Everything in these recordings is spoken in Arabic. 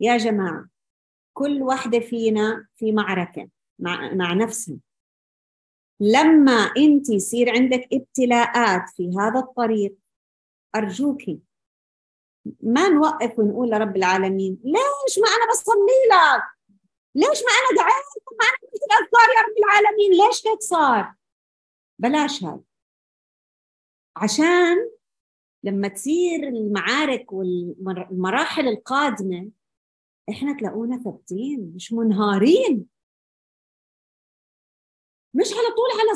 يا جماعة كل واحدة فينا في معركة مع, مع نفسها. لما أنت يصير عندك ابتلاءات في هذا الطريق أرجوك ما نوقف ونقول لرب العالمين ليش ما أنا بصلي لك؟ ليش ما أنا دعيت؟ ما أنا قلت الاذكار يا رب العالمين ليش هيك صار؟ بلاش هذا عشان لما تصير المعارك والمراحل القادمة إحنا تلاقونا ثابتين مش منهارين. مش على طول على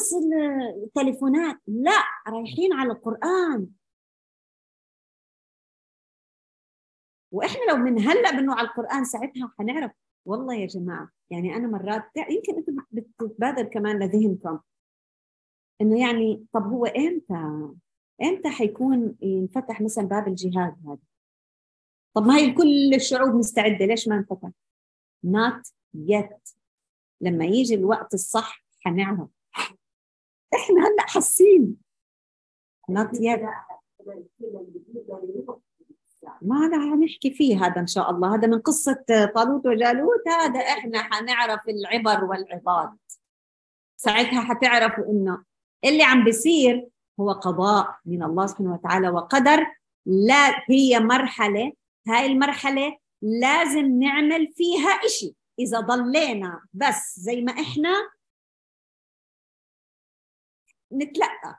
التليفونات لا رايحين على القرآن. وإحنا لو من هلأ بنوع على القرآن ساعتها حنعرف. والله يا جماعة يعني أنا مرات يمكن أنتم بتتبادر كمان لذهنكم. إنه يعني طب هو إمتى؟ إمتى حيكون ينفتح مثلا باب الجهاد هذا؟ طب ما هي كل الشعوب مستعدة ليش ما انفتح not yet. لما يجي الوقت الصح حنعرف. إحنا هلأ حاسين. Not yet. ما لا نحكي فيه هذا إن شاء الله. هذا من قصة طالوت وجالوت. هذا إحنا حنعرف العبر والعظات ساعتها حتعرفوا إنه اللي عم بيصير هو قضاء من الله سبحانه وتعالى وقدر. لا هي مرحلة هاي المرحلة لازم نعمل فيها إشي. إذا ضلينا بس زي ما إحنا نتلقى.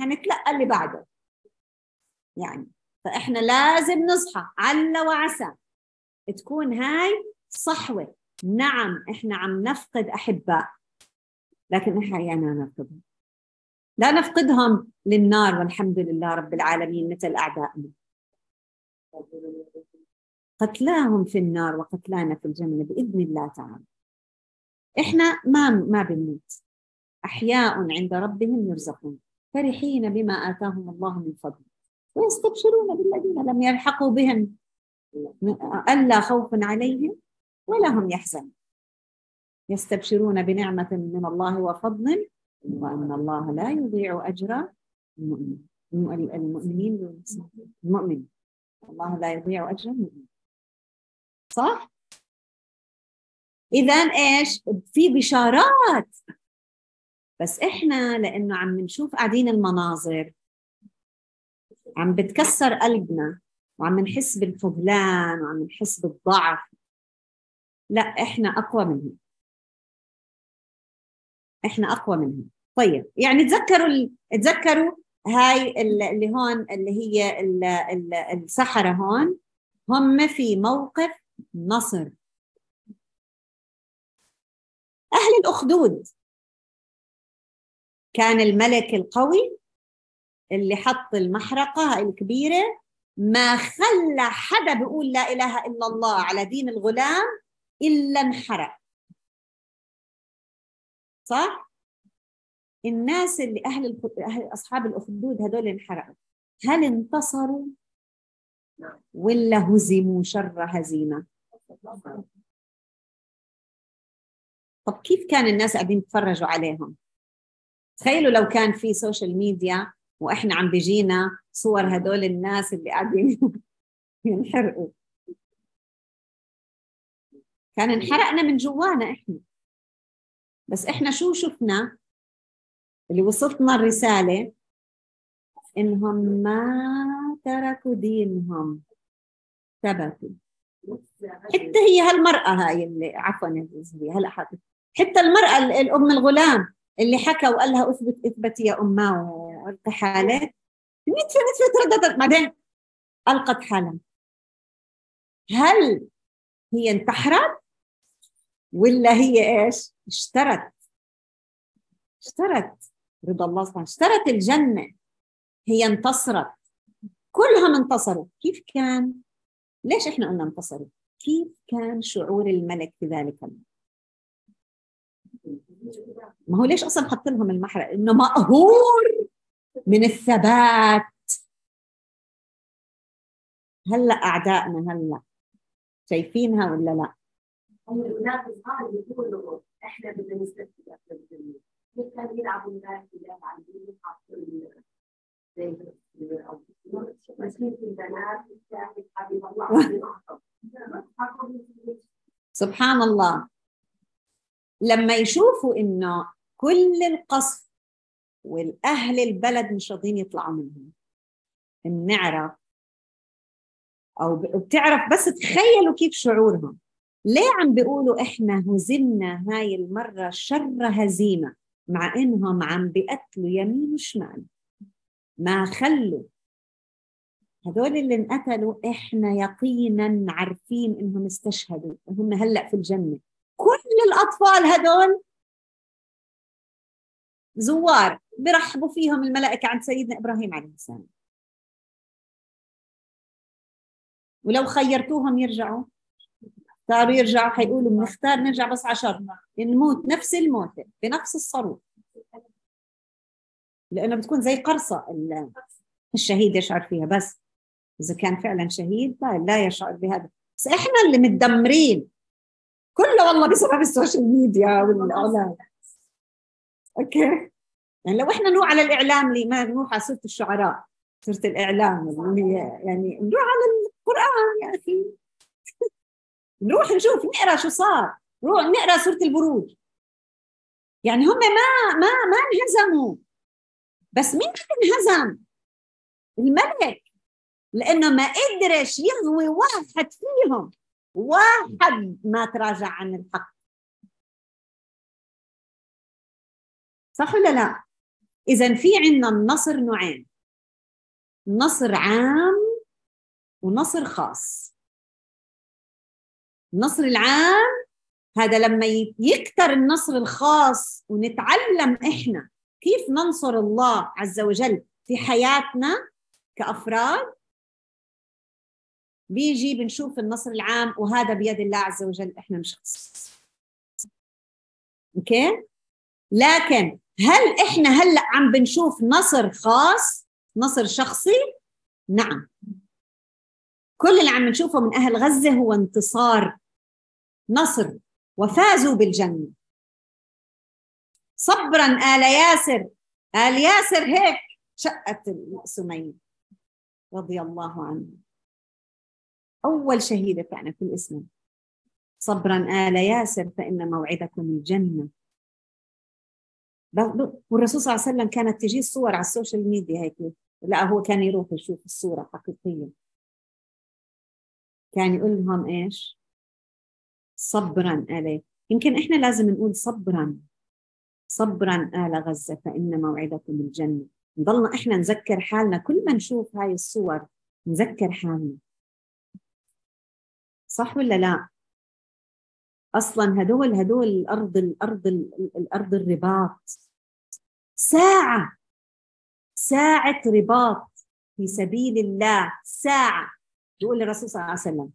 حنتلقى اللي بعده. يعني فإحنا لازم نصحى عل وعسى. تكون هاي صحوة. نعم إحنا عم نفقد أحباء. لكن إحنا أحيانا نفقدهم. لا نفقدهم للنار والحمد لله رب العالمين مثل أعدائنا. قتلاهم في النار وقتلانا في الجنة بإذن الله تعالى. إحنا ما ما بنموت. أحياء عند ربهم يرزقون. فرحين بما آتاهم الله من فضله ويستبشرون بالذين لم يلحقوا بهم. ألا خوف عليهم ولا هم يحزنون. يستبشرون بنعمة من الله وفضل. وأن الله لا يضيع أجر المؤمنين. المؤمنين. المؤمن الله لا يضيع أجر صح؟ إذا إيش؟ في بشارات. بس إحنا لأنه عم نشوف قاعدين المناظر. عم بتكسر قلبنا. وعم نحس بالخذلان وعم نحس بالضعف. لا إحنا أقوى منهم. إحنا أقوى منهم. طيب يعني تذكروا. تذكروا هاي اللي هون اللي هي السحرة هون هم في موقف نصر. أهل الأخدود. كان الملك القوي اللي حط المحرقة هاي الكبيرة ما خلى حدا بيقول لا إله إلا الله على دين الغلام إلا انحرق. صح؟ الناس اللي أهل أصحاب الأخدود هدول انحرقوا هل انتصروا؟ ولا هزموا شر هزيمة؟ طب كيف كان الناس قاعدين يتفرجوا عليهم؟ تخيلوا لو كان في social media وإحنا عم بيجينا صور هدول الناس اللي قاعدين ينحرقوا. كان انحرقنا من جوانا إحنا. بس إحنا شو شفنا؟ اللي وصلتنا الرسالة إنهم ما تركوا دينهم. ثبتوا حتى هي هالمرأة هاي اللي عفوا هلا حاطط حتى المرأة الأم الغلام اللي حكى وقال لها أثبت اثبتي يا أمة حالك نتفة نتفة ترددت بعدين ألقت حالها هل هي انتحرت ولا هي إيش؟ اشترت. اشترت. رضا الله سبحانه اشترت الجنة هي انتصرت. كلهم انتصروا كيف كان؟ ليش إحنا قلنا انتصروا كيف كان شعور الملك في ذلك الوقت؟ ما هو ليش أصلا حط لهم المحرق؟ إنه مقهور من الثبات. هلأ أعدائنا هلأ شايفينها ولا لا؟ إحنا بدنا نستفيد سبحان الله. لما يشوفوا إنه كل القصف والأهل البلد مش راضيين يطلعوا منهم بنعرف أو بتعرف بس تخيلوا كيف شعورهم. ليه عم بيقولوا إحنا هزمنا هاي المرة شر هزيمة؟ مع انهم عم بيقتلوا يمين وشمال. ما خلوا. هذول اللي انقتلوا إحنا يقينا عارفين إنهم استشهدوا. وهم هلأ في الجنة. كل الأطفال هذول زوار برحبوا فيهم الملائكة عند سيدنا إبراهيم عليه السلام. ولو خيرتوهم يرجعوا. اختاروا يرجعوا حيقولوا بنختار نرجع بس عشر نموت نفس الموتة بنفس الصاروخ. لأنه بتكون زي قرصة الشهيد يشعر فيها بس إذا كان فعلا شهيد لا, لا يشعر بهذا. بس إحنا اللي متدمرين. كله والله بسبب ال social media والإعلام. أوكي؟ يعني لو إحنا نروح على الإعلام اللي ما نروح على سورة الشعراء سورة الإعلام اللي هي يعني نروح على القرآن يا أخي. نروح نشوف نقرأ شو صار. نروح نقرأ سورة البروج. يعني هم ما ما ما انهزموا. بس مين انهزم؟ الملك. لأنه ما قدرش يغوي واحد فيهم. واحد ما تراجع عن الحق. صح ولا لا؟ اذا في عندنا النصر نوعين. نصر عام ونصر خاص. النصر العام هذا لما يكتر النصر الخاص ونتعلم إحنا كيف ننصر الله عز وجل في حياتنا كأفراد بيجي بنشوف النصر العام وهذا بيد الله عز وجل إحنا مش خص أوكي؟ لكن هل إحنا هلأ عم بنشوف نصر خاص نصر شخصي؟ نعم. كل اللي عم نشوفه من أهل غزة هو انتصار نصر وفازوا بالجنة. صبرا آل ياسر آل ياسر هيك شقت سمية رضي الله عنه. أول شهيدة فعلا في الإسلام. صبرا آل ياسر فإن موعدكم الجنة. والرسول صلى الله عليه وسلم كانت تجي الصور على ال social media هيك. لا هو كان يروح يشوف الصورة حقيقية كان يقول لهم إيش؟ صبرا عليه يمكن إحنا لازم نقول صبرا. صبرا آل غزة فإن موعدكم الجنة. نضلنا إحنا نذكر حالنا. كل ما نشوف هاي الصور نذكر حالنا. صح ولا لا؟ أصلا هدول هدول الأرض الأرض الأرض الرباط. ساعة. ساعة رباط في سبيل الله. ساعة. يقول الرسول صلى الله عليه وسلم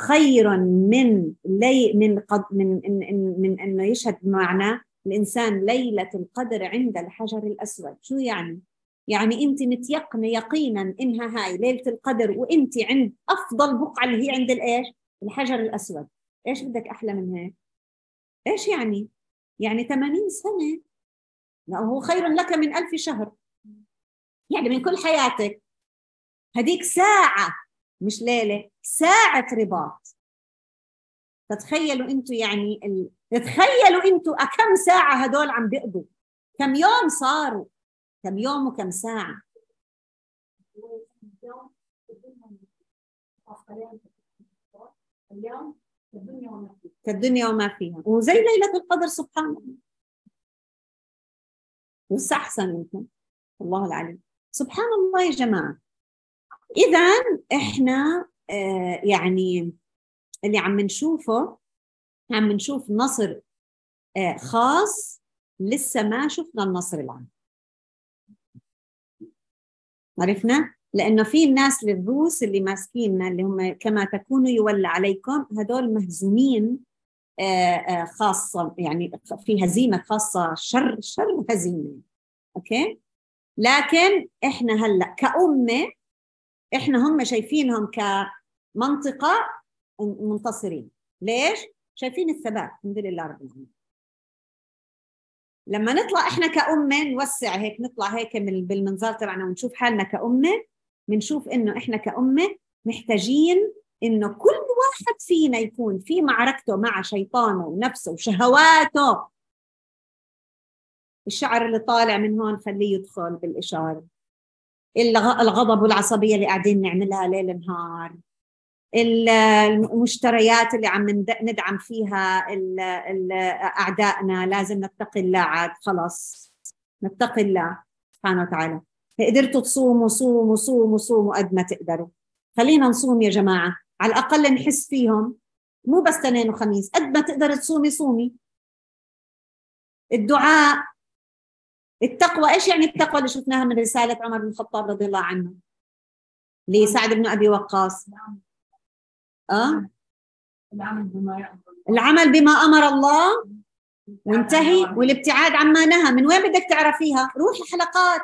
خير من لي من قد من من, من, من انه يشهد معناه الإنسان ليلة القدر عند الحجر الأسود. شو يعني؟ يعني أنت متيقنة يقينا إنها هاي ليلة القدر وأنت عند أفضل بقعة اللي هي عند الإيش؟ الحجر الأسود. إيش بدك أحلى من هيك؟ إيش يعني؟ يعني 80 سنة. لا هو خير لك من ألف شهر. يعني من كل حياتك. هديك ساعة. مش ليلة ساعة رباط. فتخيلوا أنتم يعني ال... تخيلوا أنتم كم ساعة هدول عم بيقضوا؟ كم يوم صاروا؟ كم يوم وكم ساعة؟ اليوم كالدنيا وما فيها. وزي ليلة القدر سبحان الله. واستحسن يمكن الله العليم. سبحان الله يا جماعة. اذا إحنا آه يعني اللي عم نشوفه عم نشوف نصر آه خاص لسه ما شفنا النصر العام. عرفنا؟ لأنه في الناس الروس اللي ماسكيننا اللي هم كما تكونوا يولى عليكم هدول مهزومين آه، خاصة يعني في هزيمة خاصة شر شر هزيمة. أوكي؟ لكن إحنا هلأ كأمة إحنا هم شايفينهم كمنطقة منتصرين. ليش؟ شايفين الثبات الحمد لله رب العالمين. لما نطلع إحنا كأمة نوسع هيك نطلع هيك بالمنظار تبعنا ونشوف حالنا كأمة بنشوف إنه إحنا كأمة محتاجين إنه كل واحد فينا يكون في معركته مع شيطانه ونفسه وشهواته. الشعر اللي طالع من هون خليه يدخل بالإشارة. الغضب والعصبية اللي قاعدين نعملها ليل نهار. المشتريات اللي عم ندعم فيها أعدائنا لازم نتقي الله عاد خلص نتقي الله سبحانه وتعالى. قدرتوا تصوموا صوموا صوموا صوموا قد ما تقدروا. خلينا نصوم يا جماعة. على الأقل نحس فيهم. مو بس اثنين وخميس قد ما تقدر تصومي صومي. الدعاء التقوى إيش يعني التقوى اللي شفناها من رسالة عمر بن الخطاب رضي الله عنه؟ لسعد بن أبي وقاص. آه؟ العمل بما العمل بما أمر الله وانتهي والابتعاد عما نهى. من وين بدك تعرفيها؟ روحي حلقات.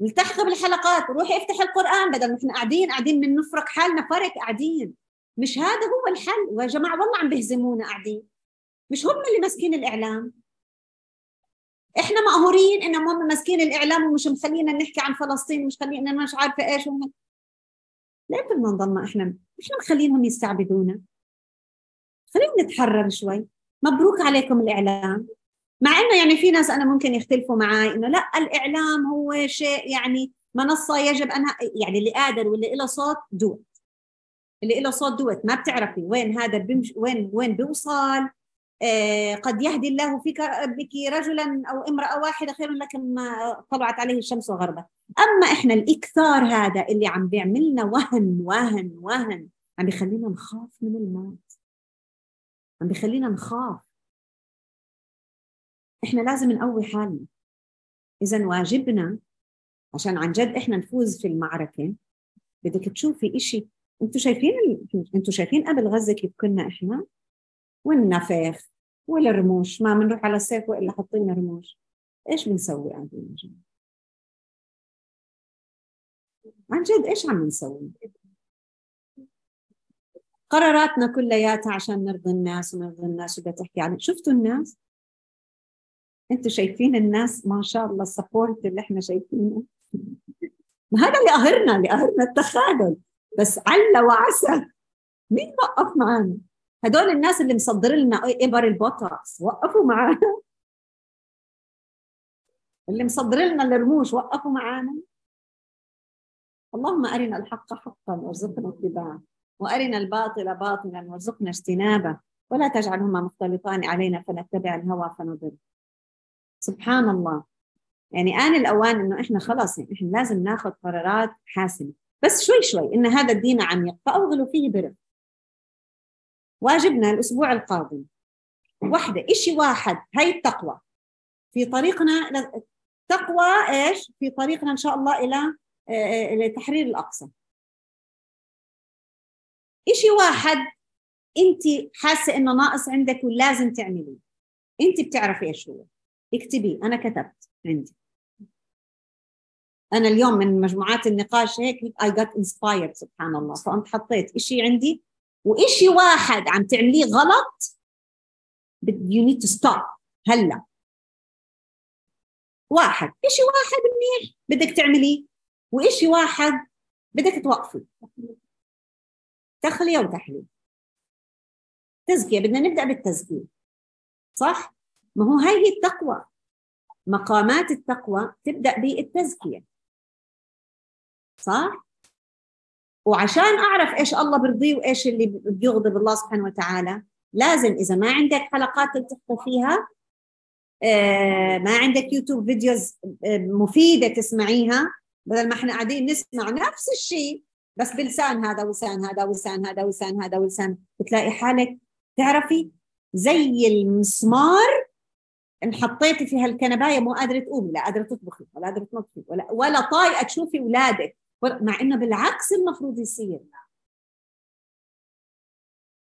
التحقي بالحلقات روحي افتحي القرآن. بدل ما إحنا قاعدين قاعدين من نفرك حالنا فرق قاعدين. مش هذا هو الحل. ويا جماعة والله عم بيهزمونا قاعدين. مش هم اللي ماسكين الإعلام. إحنا مقهورين انهم هم ماسكين الإعلام ومش مخلينا نحكي عن فلسطين مش خلينا مش عارفة إيش وهم ليه بدنا نضلنا إحنا إحنا مخلينهم يستعبدونا. خلينا نتحرر شوي. مبروك عليكم الإعلام. مع إنه يعني في ناس أنا ممكن يختلفوا معي إنه لا الإعلام هو شيء يعني منصة يجب ان يعني اللي قادر واللي له صوت دوت. اللي له صوت دوت ما بتعرفي وين هذا بمش وين وين بيوصل. قد يهدي الله فيك بك رجلا أو امرأة واحدة خير لك ما طلعت عليه الشمس وغربت. أما إحنا الإكثار هذا اللي عم بيعملنا وهن وهن وهن عم بيخلينا نخاف من الموت. عم بيخلينا نخاف. إحنا لازم نقوي حالنا. اذا واجبنا عشان عن جد إحنا نفوز في المعركة بدك تشوفي إشي. أنتم شايفين. أنتم شايفين قبل غزة كيف كنا إحنا؟ والنفخ والرموش ما بنروح على السيف وإلا حاطين رموش. إيش بنسوي يا جماعة؟ عن جد إيش عم نسوي؟ قراراتنا كلياتها عشان نرضي الناس ونرضي الناس بدها تحكي عن شفتوا الناس؟ أنتوا شايفين الناس ما شاء الله ال support اللي إحنا شايفينه؟ ما هذا اللي قهرنا اللي قهرنا التخاذل. بس عل وعسى. مين وقف معنا؟ هدول الناس اللي مصدر لنا ابر البوتوكس وقفوا معنا اللي مصدر لنا الرموش وقفوا معنا اللهم أرنا الحق حقا وارزقنا اتباعه وأرنا الباطل باطلا وارزقنا اجتنابه. ولا تجعلهما مختلطان علينا فنتبع الهوى فنضل. سبحان الله. يعني آن الأوان إنه إحنا خلاص يعني إحنا لازم ناخذ قرارات حاسمة. بس شوي شوي إن هذا الدين عميق فأوغلوا فيه برفق واجبنا الأسبوع القادم وحدة إشي واحد هاي التقوى. في طريقنا تقوى إيش؟ في طريقنا إن شاء الله إلى لتحرير الأقصى. إشي واحد أنت حاسة إنه ناقص عندك ولازم تعمليه. أنت بتعرفي إيش هو. اكتبيه أنا كتبت عندي. أنا اليوم من مجموعات النقاش هيك I got inspired سبحان الله. فأنت حطيت إشي عندي وإشي واحد عم تعمليه غلط you need to stop. هلا. واحد. إشي واحد منيح بدك تعمليه. وإشي واحد بدك توقفي. تخلية وتحلية تزكية. بدنا نبدأ بالتزكية. صح؟ ما هو هاي هي التقوى. مقامات التقوى تبدأ بالتزكية. صح؟ وعشان أعرف إيش الله برضيه وإيش اللي بيغضب الله سبحانه وتعالى لازم إذا ما عندك حلقات تلتقي فيها آه، ما عندك YouTube videos آه، مفيدة تسمعيها بدل ما إحنا قاعدين نسمع نفس الشيء بس بلسان هذا ولسان هذا ولسان هذا ولسان هذا ولسان بتلاقي حالك تعرفي زي المسمار ان حطيتي في هالكنباية مو قادرة تقومي لا قادرة تطبخي ولا قادرة تنظفي ولا ولا طايقة تشوفي اولادك مع انه بالعكس المفروض يصير.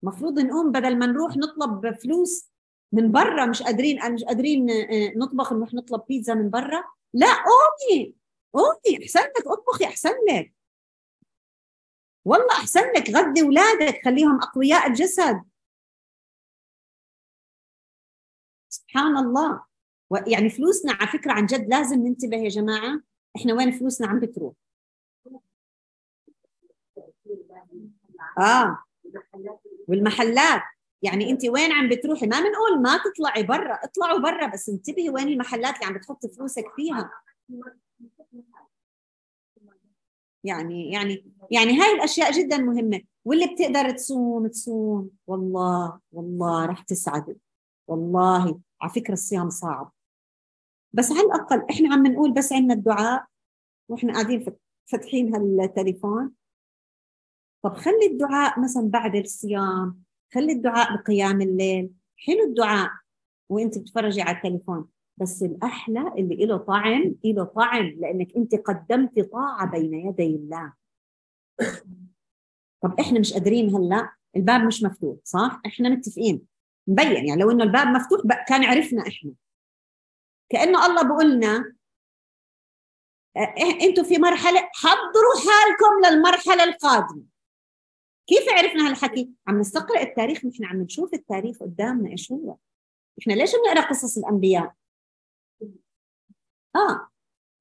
المفروض نقوم بدل ما نروح نطلب فلوس من برا مش قادرين مش قادرين آه، نطبخ نروح نطلب بيتزا من برا. لا قومي قومي أحسن لك اطبخي أحسن لك. والله أحسن لك غذي اولادك خليهم أقوياء الجسد. سبحان الله. يعني فلوسنا على فكرة عن جد لازم ننتبه يا جماعة. إحنا وين فلوسنا عم بتروح؟ آه. والمحلات. يعني أنت وين عم بتروحي؟ ما بنقول ما تطلعي برا. اطلعوا برا بس انتبهي وين المحلات اللي عم بتحطي فلوسك فيها. يعني يعني يعني هاي الأشياء جدا مهمة. واللي بتقدر تصوم تصوم. والله والله رح تسعدي. والله على فكرة الصيام صعب. بس على الأقل إحنا عم نقول بس عندنا الدعاء. وإحنا قاعدين فاتحين هالتليفون. طب خلي الدعاء مثلا بعد الصيام خلي الدعاء بقيام الليل. حلو الدعاء وانت بتفرجي على التليفون. بس الأحلى اللي له طعم له طعم لأنك انت قدمتي طاعة بين يدي الله. طب إحنا مش قادرين هلأ الباب مش مفتوح صح؟ إحنا متفقين. مبين يعني لو إنه الباب مفتوح كان عرفنا إحنا. كأنه الله بقول لنا أنتم في مرحلة حضروا حالكم للمرحلة القادمة. كيف عرفنا هالحكي؟ عم نستقرأ التاريخ نحن عم نشوف التاريخ قدامنا إيش هو؟ إحنا ليش بنقرأ قصص الأنبياء؟ آه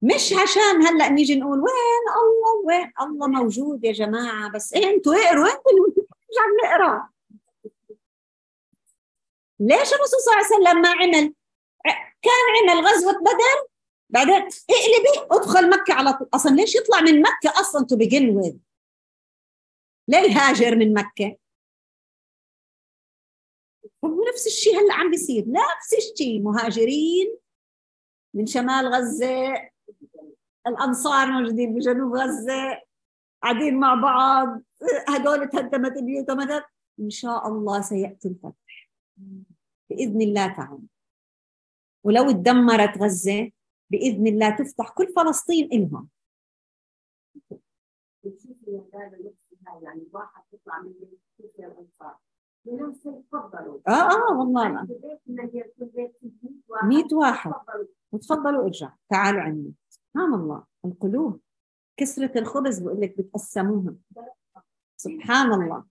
مش عشان هلأ نيجي نقول وين الله؟ وين الله موجود يا جماعة؟ بس إيه أنتوا اقروا أنتوا اللي عم نقرأ؟ ليش الرسول صلى الله عليه وسلم ما عمل؟ كان عمل غزوة بدر بعدين اقلبي ادخل مكة على طول. أصلا ليش يطلع من مكة أصلا تو بيجن وذ ليه يهاجر من مكة. هو نفس الشيء هلأ عم بيصير. نفس الشيء. مهاجرين من شمال غزة الأنصار موجودين بجنوب غزة قاعدين مع بعض. هدول تهدمت بيوتهم إن شاء الله سيأتي الفتح. بإذن الله تعالى. ولو تدمرت غزة بإذن الله تفتح كل فلسطين يعني واحد تطلع من الانصار آه آه والله 100 واحد. وتفضلوا ارجع تعالوا عني سبحان الله. القلوب كسرة الخبز بقول لك بتقسموها. سبحان الله.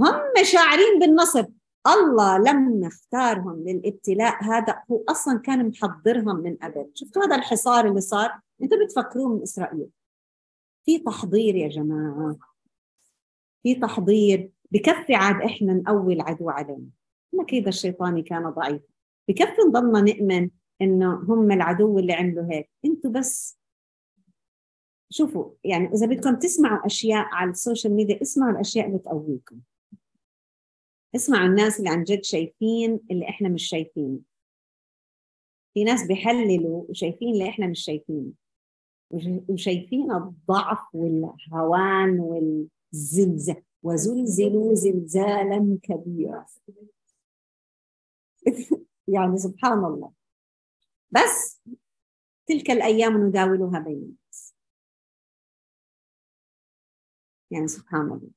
هم شاعرين بالنصر الله لما اختارهم للابتلاء. هذا هو أصلا كان محضرهم من قبل شفتوا هذا الحصار اللي صار؟ أنتوا بتفكروه من إسرائيل. في تحضير يا جماعة. في تحضير بكفي عاد إحنا نقوي العدو علينا. ما كيد الشيطاني كان ضعيف. بكفي نضلنا نؤمن إنه هم العدو اللي عملوا هيك. إنتوا بس شوفوا يعني إذا بدكم تسمعوا أشياء على ال social media اسمعوا الأشياء اللي تقويكم. اسمعوا الناس اللي عن جد شايفين اللي إحنا مش شايفينه في ناس بيحللوا وشايفين اللي إحنا مش شايفينه وشايفين الضعف والهوان والزلزال وزلزلوا زلزالا كبيرا. يعني سبحان الله. بس تلك الأيام نداولها بين الناس. يعني سبحان الله.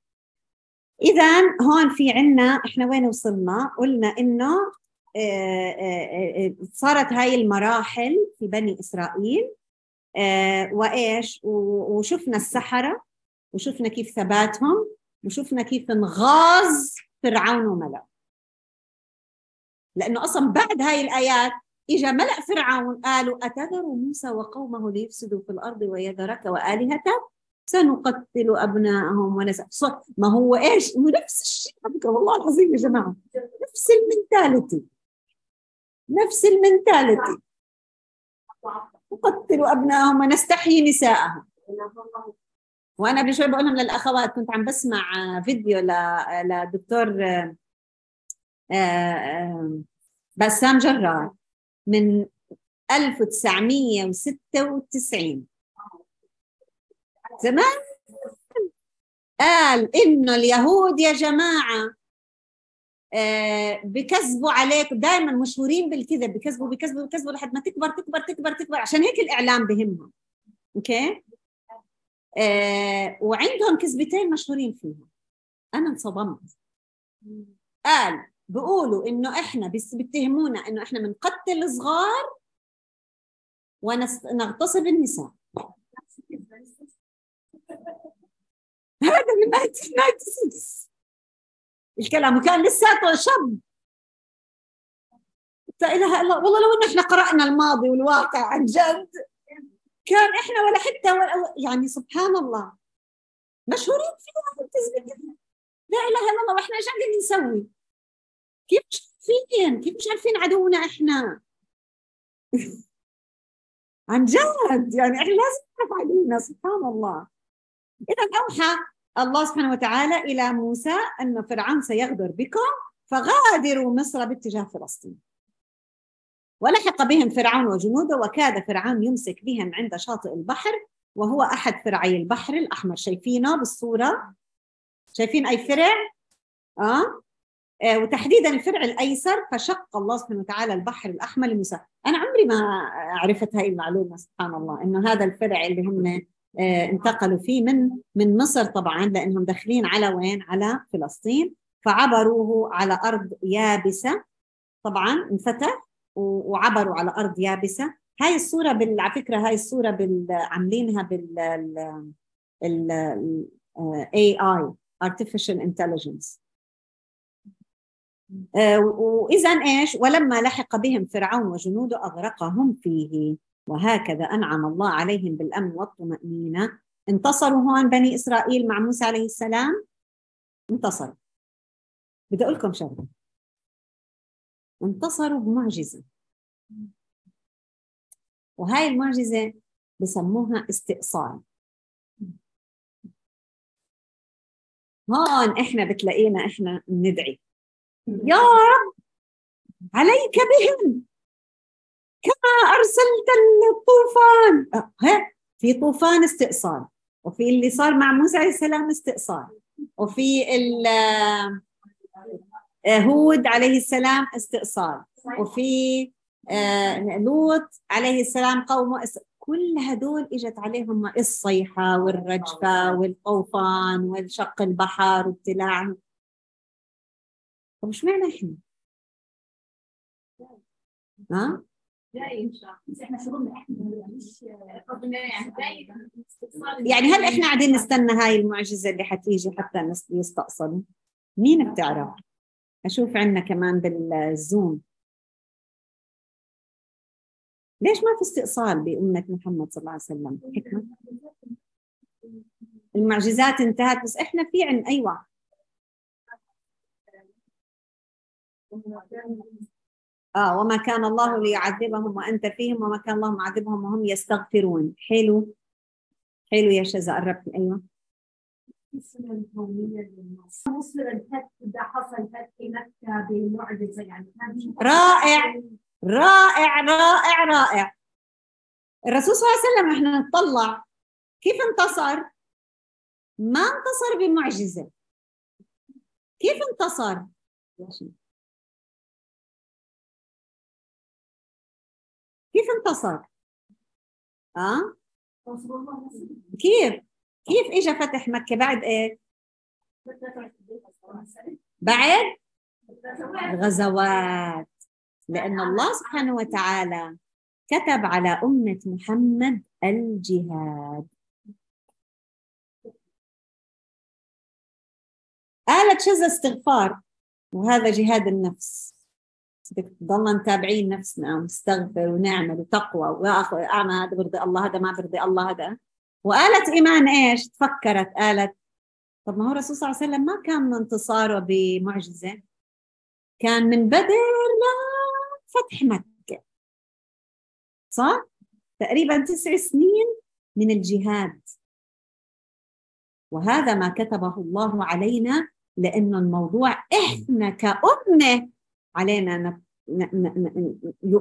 إذا هون في عنا إحنا وين وصلنا؟ قلنا إنه آه، آه، آه، صارت هاي المراحل في بني إسرائيل. وإيش؟ وشفنا السحرة. وشفنا كيف ثباتهم وشفنا كيف انغاظ فرعون وملأ. لأنه أصلا بعد هاي الآيات إجا ملأ فرعون قالوا أتذر موسى وقومه ليفسدوا في الأرض ويذرك وآلهتك سنقتل أبناءهم ونسأ ما هو إيش؟ نفس الشيء والله العظيم يا جماعة. نفس ال mentality. نفس ال mentality. نقتل أبناءهم ونستحيي نساءهم. وأنا قبل شوي بقول لهم للأخوات كنت عم بسمع فيديو لدكتور آه، آه، بسام جرار من 1996 زمان؟ قال إنه اليهود يا جماعة آه، بكذبوا عليك دائما مشهورين بالكذب بكذبوا بكذبوا بكذبوا لحد ما تكبر تكبر تكبر تكبر عشان هيك الإعلام بهمهم. أوكي؟ آه وعندهم كذبتين مشهورين فيهم. أنا انصدمت. قال بيقولوا إنه إحنا بس بيتهمونا إنه إحنا بنقتل الصغار ونغتصب النساء. هذا من 1996 الكلام وكان لساته شاب إلا والله لو انه إحنا قرأنا الماضي والواقع عن جد. كان إحنا ولا حتى ولا يعني سبحان الله مشهورين فيها في التزويج لا إله إلا الله وإحنا إيش قاعدين نسوي؟ كيف مش عارفين؟ كيف مش عارفين عدونا إحنا؟ عن جد يعني إحنا لازم نعرف عدونا سبحان الله اذا أوحى الله سبحانه وتعالى إلى موسى أن فرعون سيغدر بكم فغادروا مصر باتجاه فلسطين ولحق بهم فرعون وجنوده وكاد فرعون يمسك بهم عند شاطئ البحر وهو أحد فرعي البحر الأحمر. شايفينه بالصورة؟ شايفين أي فرع؟ آه؟ آه، وتحديدا الفرع الأيسر فشق الله سبحانه وتعالى البحر الأحمر لموسى أنا عمري ما عرفت هاي المعلومة سبحان الله إنه هذا الفرع اللي هم آه، انتقلوا فيه من من مصر طبعا لأنهم داخلين على وين؟ على فلسطين. فعبروه على أرض يابسة طبعا انفتح. وعبروا على أرض يابسة. هاي الصورة بال... على فكرة هاي الصورة بال... عاملينها بال ال اي اي intelligence. آه، وإذا إيش؟ ولما لحق بهم فرعون وجنوده أغرقهم فيه. وهكذا أنعم الله عليهم بالأمن والطمأنينة. انتصروا هون بني إسرائيل مع موسى عليه السلام؟ انتصروا. بدي أقول لكم شغلة. انتصروا بمعجزة. وهاي المعجزة بسموها استئصال. هون إحنا بتلاقينا إحنا ندعي يا رب! عليك بهم! كما أرسلت الطوفان! ها في طوفان استئصال. وفي اللي صار مع موسى عليه السلام استئصال. وفي آه، هود عليه السلام استئصال. وفي آه، لوط عليه السلام قومه كل هدول إجت عليهم الصيحة والرجفة والطوفان والشق البحر وابتلاع. طب إيش معنى إحنا؟ ها؟ يعني. هل إحنا قاعدين نستنى هاي المعجزة اللي حتيجي حتى يستأصلوا؟ مين بتعرف؟ أشوف عندنا كمان بالزوم. ليش ما في استئصال بأمة محمد صلى الله عليه وسلم؟ حكمة. المعجزات انتهت بس إحنا في عن أيوه. آه وما كان الله ليعذبهم وأنت فيهم وما كان الله معذبهم وهم يستغفرون. حلو. حلو يا شذا قربتي أيوه. السنة الكونية مصر الفتح ده حصل فتح مكة بمعجزه يعني رائع. رائع رائع رائع. الرسول صلى الله عليه وسلم إحنا نطلع. كيف انتصر؟ ما انتصر بمعجزة. كيف انتصر؟ كيف انتصر؟ آه كيف؟ كيف اجى فتح مكة؟ بعد إيه؟ بعد غزوات لأن الله سبحانه وتعالى كتب على أمة محمد الجهاد. آلة شذا استغفار وهذا جهاد النفس. بدك تضلنا متابعين نفسنا ونستغفر ونعمل وتقوى. واخذ أعمى هذا برضي الله هذا ما برضي الله هذا وآلة إيمان إيش؟ تفكرت آلة طب ما هو الرسول صلى الله عليه وسلم ما كان انتصاره بمعجزة كان من بدر لا فتح مكة صح؟ تقريبا تسع سنين من الجهاد وهذا ما كتبه الله علينا لأنه الموضوع إحنا كأمة علينا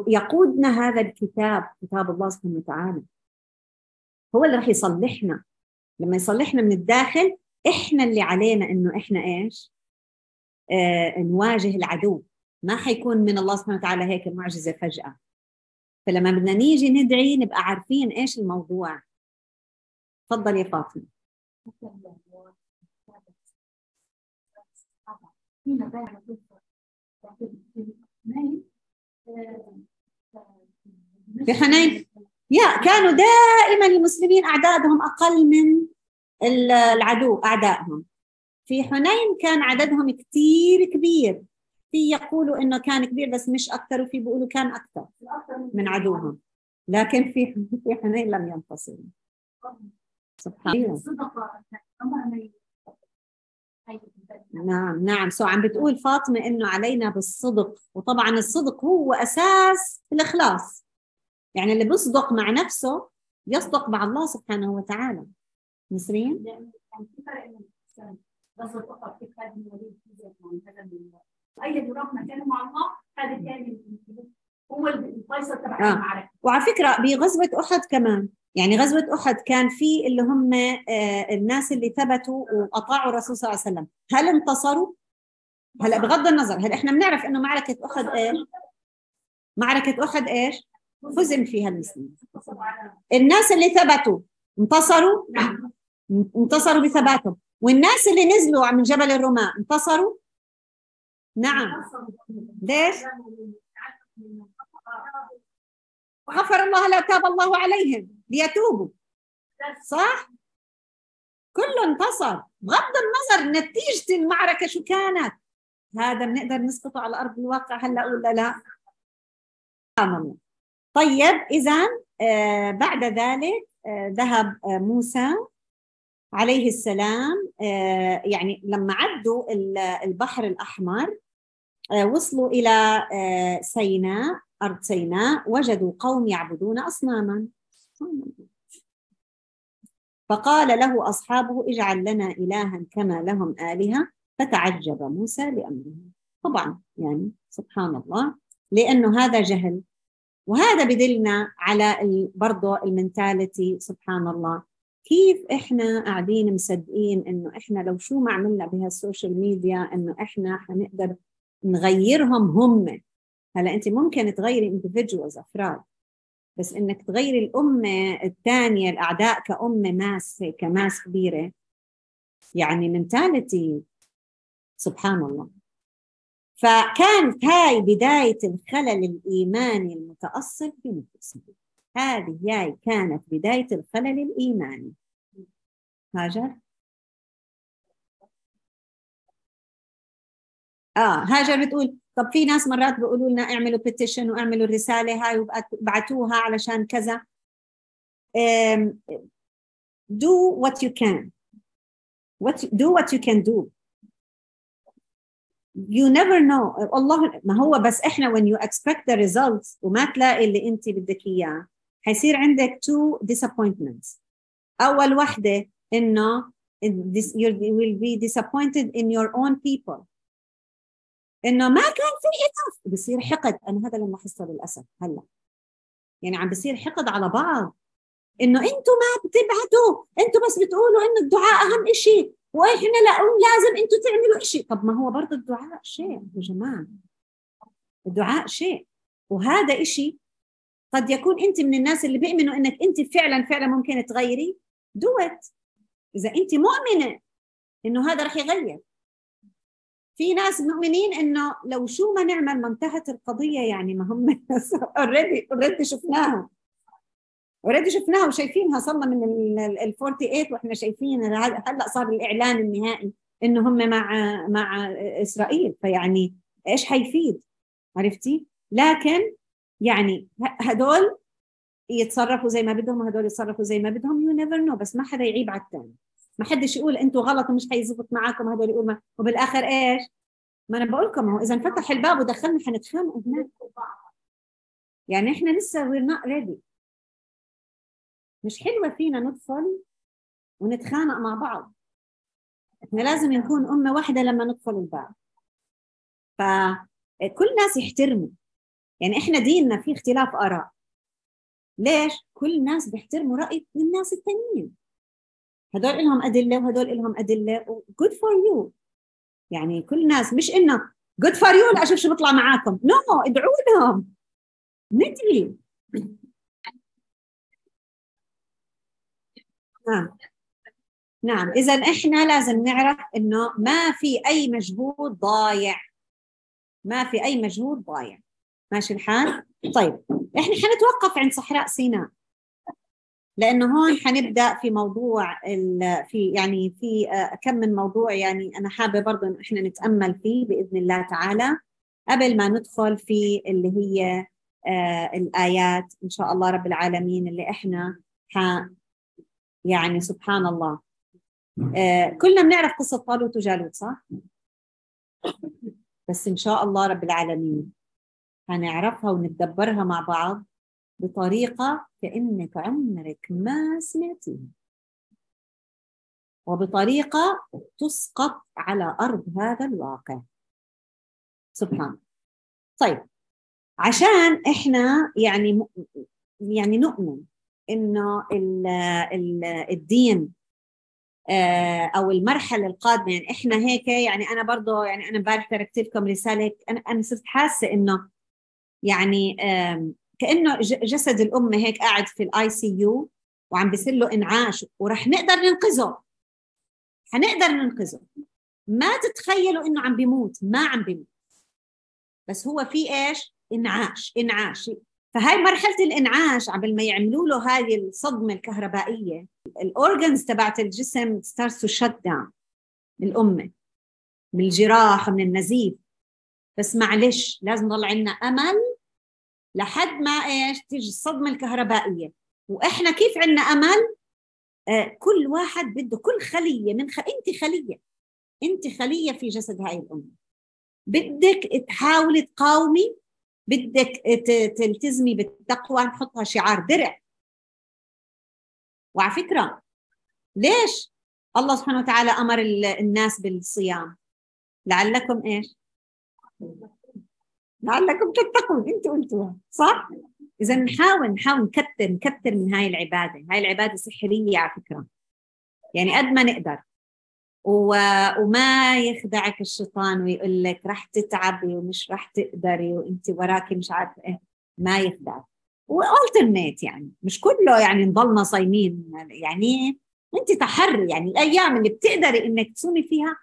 يقودنا هذا الكتاب كتاب الله سبحانه وتعالى هو اللي راح يصلحنا. لما يصلحنا من الداخل إحنا اللي علينا إنه إحنا إيش؟ آه نواجه العدو. ما حيكون من الله سبحانه وتعالى هيك معجزة فجأة. فلما بدنا نيجي ندعي نبقى عارفين إيش الموضوع. تفضل يا فاطمة. في حنين؟ يا كانوا دائما المسلمين أعدادهم أقل من العدو أعدائهم. في حنين كان عددهم كثير كبير. في يقولوا إنه كان كبير بس مش أكثر وفي بيقولوا كان أكثر من عدوهم. لكن في في حنين لم ينتصروا سبحان الله. نعم نعم. سو عم بتقول فاطمة إنه علينا بالصدق. وطبعا الصدق هو أساس الإخلاص. يعني اللي بيصدق مع نفسه يصدق مع الله سبحانه وتعالى نسرين؟ الوليد أي يروح مكانه مع الله هذا كان هو الفيصل تبع آه. المعركة وعلى فكرة بغزوة أحد كمان يعني غزوة أحد كان في اللي هم آه الناس اللي ثبتوا وأطاعوا الرسول صلى الله عليه وسلم هل انتصروا؟ هلا بغض النظر هل إحنا بنعرف إنه معركة أحد إيش؟ معركة أحد إيش؟ فزم فيها المسلمين الناس اللي ثبتوا انتصروا؟ نعم انتصروا بثباتهم والناس اللي نزلوا من جبل الرماة انتصروا؟ نعم ليش؟ غفر الله لا تاب الله عليهم ليتوبوا صح؟ كله انتصر بغض النظر نتيجة المعركة شو كانت هذا بنقدر نسقطه على أرض الواقع هلا ولا لا؟ سبحان الله طيب إذا آه بعد ذلك آه ذهب آه موسى عليه السلام يعني لما عدوا البحر الأحمر وصلوا إلى سيناء أرض سيناء وجدوا قوم يعبدون أصناما. فقال له أصحابه اجعل لنا إلها كما لهم آلهة. فتعجب موسى لأمره. طبعا يعني سبحان الله لأنه هذا جهل. وهذا بيدلنا على برضه ال mentality سبحان الله. كيف إحنا قاعدين مصدقين إنه إحنا لو شو ما عملنا بهال social media إنه إحنا حنقدر نغيرهم هم؟ هلا أنت ممكن تغيري individuals أفراد. بس إنك تغيري الأمة الثانية الأعداء كأمة mass هيك mass كبيرة. يعني mentality سبحان الله. فكانت هاي بداية الخلل الإيماني المتأصل في هذه هاي كانت بداية الخلل الإيماني. هاجر. آه هاجر بتقول طب في ناس مرات بيقولوا لنا اعملوا petition واعملوا الرسالة هاي وابعتوها علشان كذا. Um, do what you can. What do what you can do. You never know. الله ما هو بس إحنا when you expect the results وما تلاقي اللي أنت بدك إياه حيصير عندك two disappointments. أول وحدة إنه you will be disappointed in your own people. إنه ما كان في انف بصير حقد. أنا هذا اللي لاحظته للأسف هلأ. يعني عم بصير حقد على بعض. إنه أنتم ما بتبعتوا. أنتم بس بتقولوا إنه الدعاء أهم شيء وإحنا لا لازم أنتم تعملوا شيء. طب ما هو برضه الدعاء شيء يا جماعة. الدعاء شيء. وهذا شيء قد يكون أنت من الناس اللي بيؤمنوا إنك أنت فعلا فعلا ممكن تغيري that. إذا أنت مؤمنة إنه هذا رح يغير. في ناس مؤمنين إنه لو شو ما نعمل ما انتهت القضية يعني ما هم already already شفناها. already شفناها وشايفينها صرنا من ال 48 وإحنا شايفين هلا صار الإعلان النهائي إنه هم مع مع إسرائيل. فيعني إيش حيفيد؟ عرفتي؟ لكن يعني هدول يتصرفوا زي ما بدهم وهدول يتصرفوا زي ما بدهم. you never know بس ما حدا يعيب على الثاني ما حدش يقول أنتوا غلط ومش حيزبط معاكم. هذول يقول ما وبالآخر إيش؟ ما أنا بقول لكم هو إذا انفتح الباب ودخلنا حنتخانق هناك. يعني إحنا لسه we're not ready. مش حلوة فينا ندخل ونتخانق مع بعض. إحنا لازم نكون أمة واحدة لما ندخل الباب فكل الناس يحترموا. يعني إحنا ديننا فيه اختلاف آراء. ليش؟ كل الناس بيحترموا رأي الناس الثانيين هدول لهم أدلة وهدول لهم أدلة good for you يعني كل الناس مش إنه good for you أشوف شو بيطلع معاكم. no no, ادعوا لهم. ندعي نعم. نعم. إذا إحنا لازم نعرف إنه ما في أي مجهود ضايع. ما في أي مجهود ضايع. ماشي الحال؟ طيب إحنا حنتوقف عند صحراء سيناء. لأنه هون حنبدأ في موضوع في يعني في آه، كم من موضوع يعني أنا حابة برضه إنه إحنا نتأمل فيه بإذن الله تعالى قبل ما ندخل في اللي هي آه، الآيات. إن شاء الله رب العالمين اللي إحنا يعني سبحان الله. آه كلنا بنعرف قصة طالوت وجالوت صح؟ بس إن شاء الله رب العالمين هنعرفها ونتدبرها مع بعض بطريقة كأنك عمرك ما سمعتيها. وبطريقة تسقط على أرض هذا الواقع. سبحان. طيب عشان إحنا يعني يعني نؤمن إنه الدين آه، أو المرحلة القادمة. يعني إحنا هيك يعني أنا برضه يعني أنا امبارح تركت لكم رسالة أنا أنا صرت حاسة إنه يعني كأنه جسد الام هيك قاعد في ال ICU وعم بيصير له إنعاش ورح نقدر ننقذه. حنقدر ننقذه. ما تتخيلوا إنه عم بيموت ما عم بيموت. بس هو في إيش؟ إنعاش إنعاش. فهاي مرحلة الإنعاش قبل ما يعملوا له هذه الصدمة الكهربائية ال organs تبعت الجسم start to shut down الامه من الجراح ومن النزيف. بس معلش لازم نضل عندنا أمل لحد ما إيش؟ تيجي الصدمة الكهربائية. وإحنا كيف عندنا أمل؟ آه كل واحد بده كل خلية من خ... أنت خلية أنت خلية في جسد هاي الأمة. بدك تحاولي تقاومي بدك تلتزمي بالتقوى نحطها شعار درع. وعلى فكرة ليش الله سبحانه وتعالى أمر الناس بالصيام؟ لعلكم إيش؟ لعلكم تتقون انت قلتوها صح؟ إذا نحاول نحاول نكتر نكتر من هاي العبادة. هاي العبادة سحرية على فكرة. يعني قد ما نقدر. وما يخدعك الشيطان ويقول لك رح تتعبي ومش رح تقدري وانت وراكي مش عارفه إيه. ما يخدعك. والترنيت يعني. مش كله يعني نضلنا صايمين. يعني انت تحري يعني الأيام اللي بتقدري إنك تصومي فيها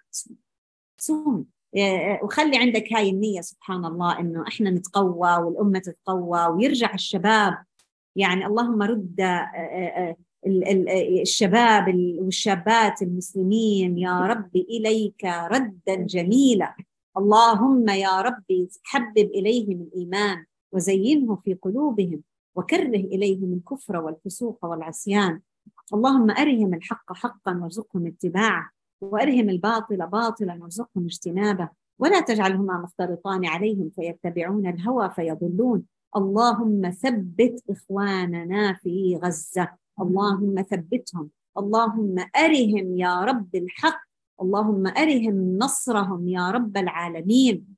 صومي إيه، وخلي عندك هاي النية سبحان الله إنه إحنا نتقوى والأمة تتقوى ويرجع الشباب. يعني اللهم رد إيه، الشباب والشابات المسلمين يا رب إليك ردا جميلا. اللهم يا ربي حبب إليهم الإيمان وزينه في قلوبهم وكره إليهم الكفر والفسوق والعصيان. اللهم أرهم الحق حقا وارزقهم اتباعه وأرهم الباطل باطلا وارزقهم اجتنابه. ولا تجعلهما مختلطان عليهم فيتبعون الهوى فيضلون. اللهم ثبت إخواننا في غزة. اللهم ثبتهم. اللهم أرهم يا رب الحق. اللهم أرهم نصرهم يا رب العالمين.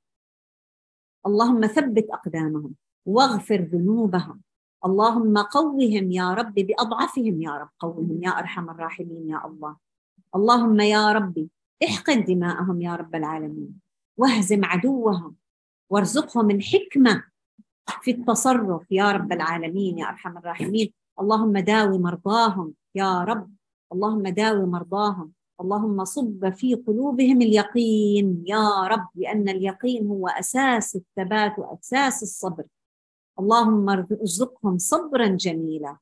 اللهم ثبت أقدامهم واغفر ذنوبهم. اللهم قوهم يا رب بأضعفهم يا رب. قوهم يا أرحم الراحمين يا الله. اللهم يا ربي احقن دماءهم يا رب العالمين. واهزم عدوهم. وارزقهم الحكمة في التصرف يا رب العالمين يا أرحم الراحمين. اللهم داوي مرضاهم يا رب. اللهم داوي مرضاهم. اللهم صب في قلوبهم اليقين يا رب لأن اليقين هو أساس الثبات وأساس الصبر. اللهم ارزقهم صبرا جميلا.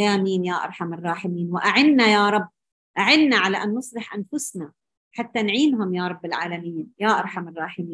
آمين يا أرحم الراحمين. وأعنا يا رب أعنا على أن نصلح أنفسنا حتى نعينهم يا رب العالمين. يا أرحم الراحمين.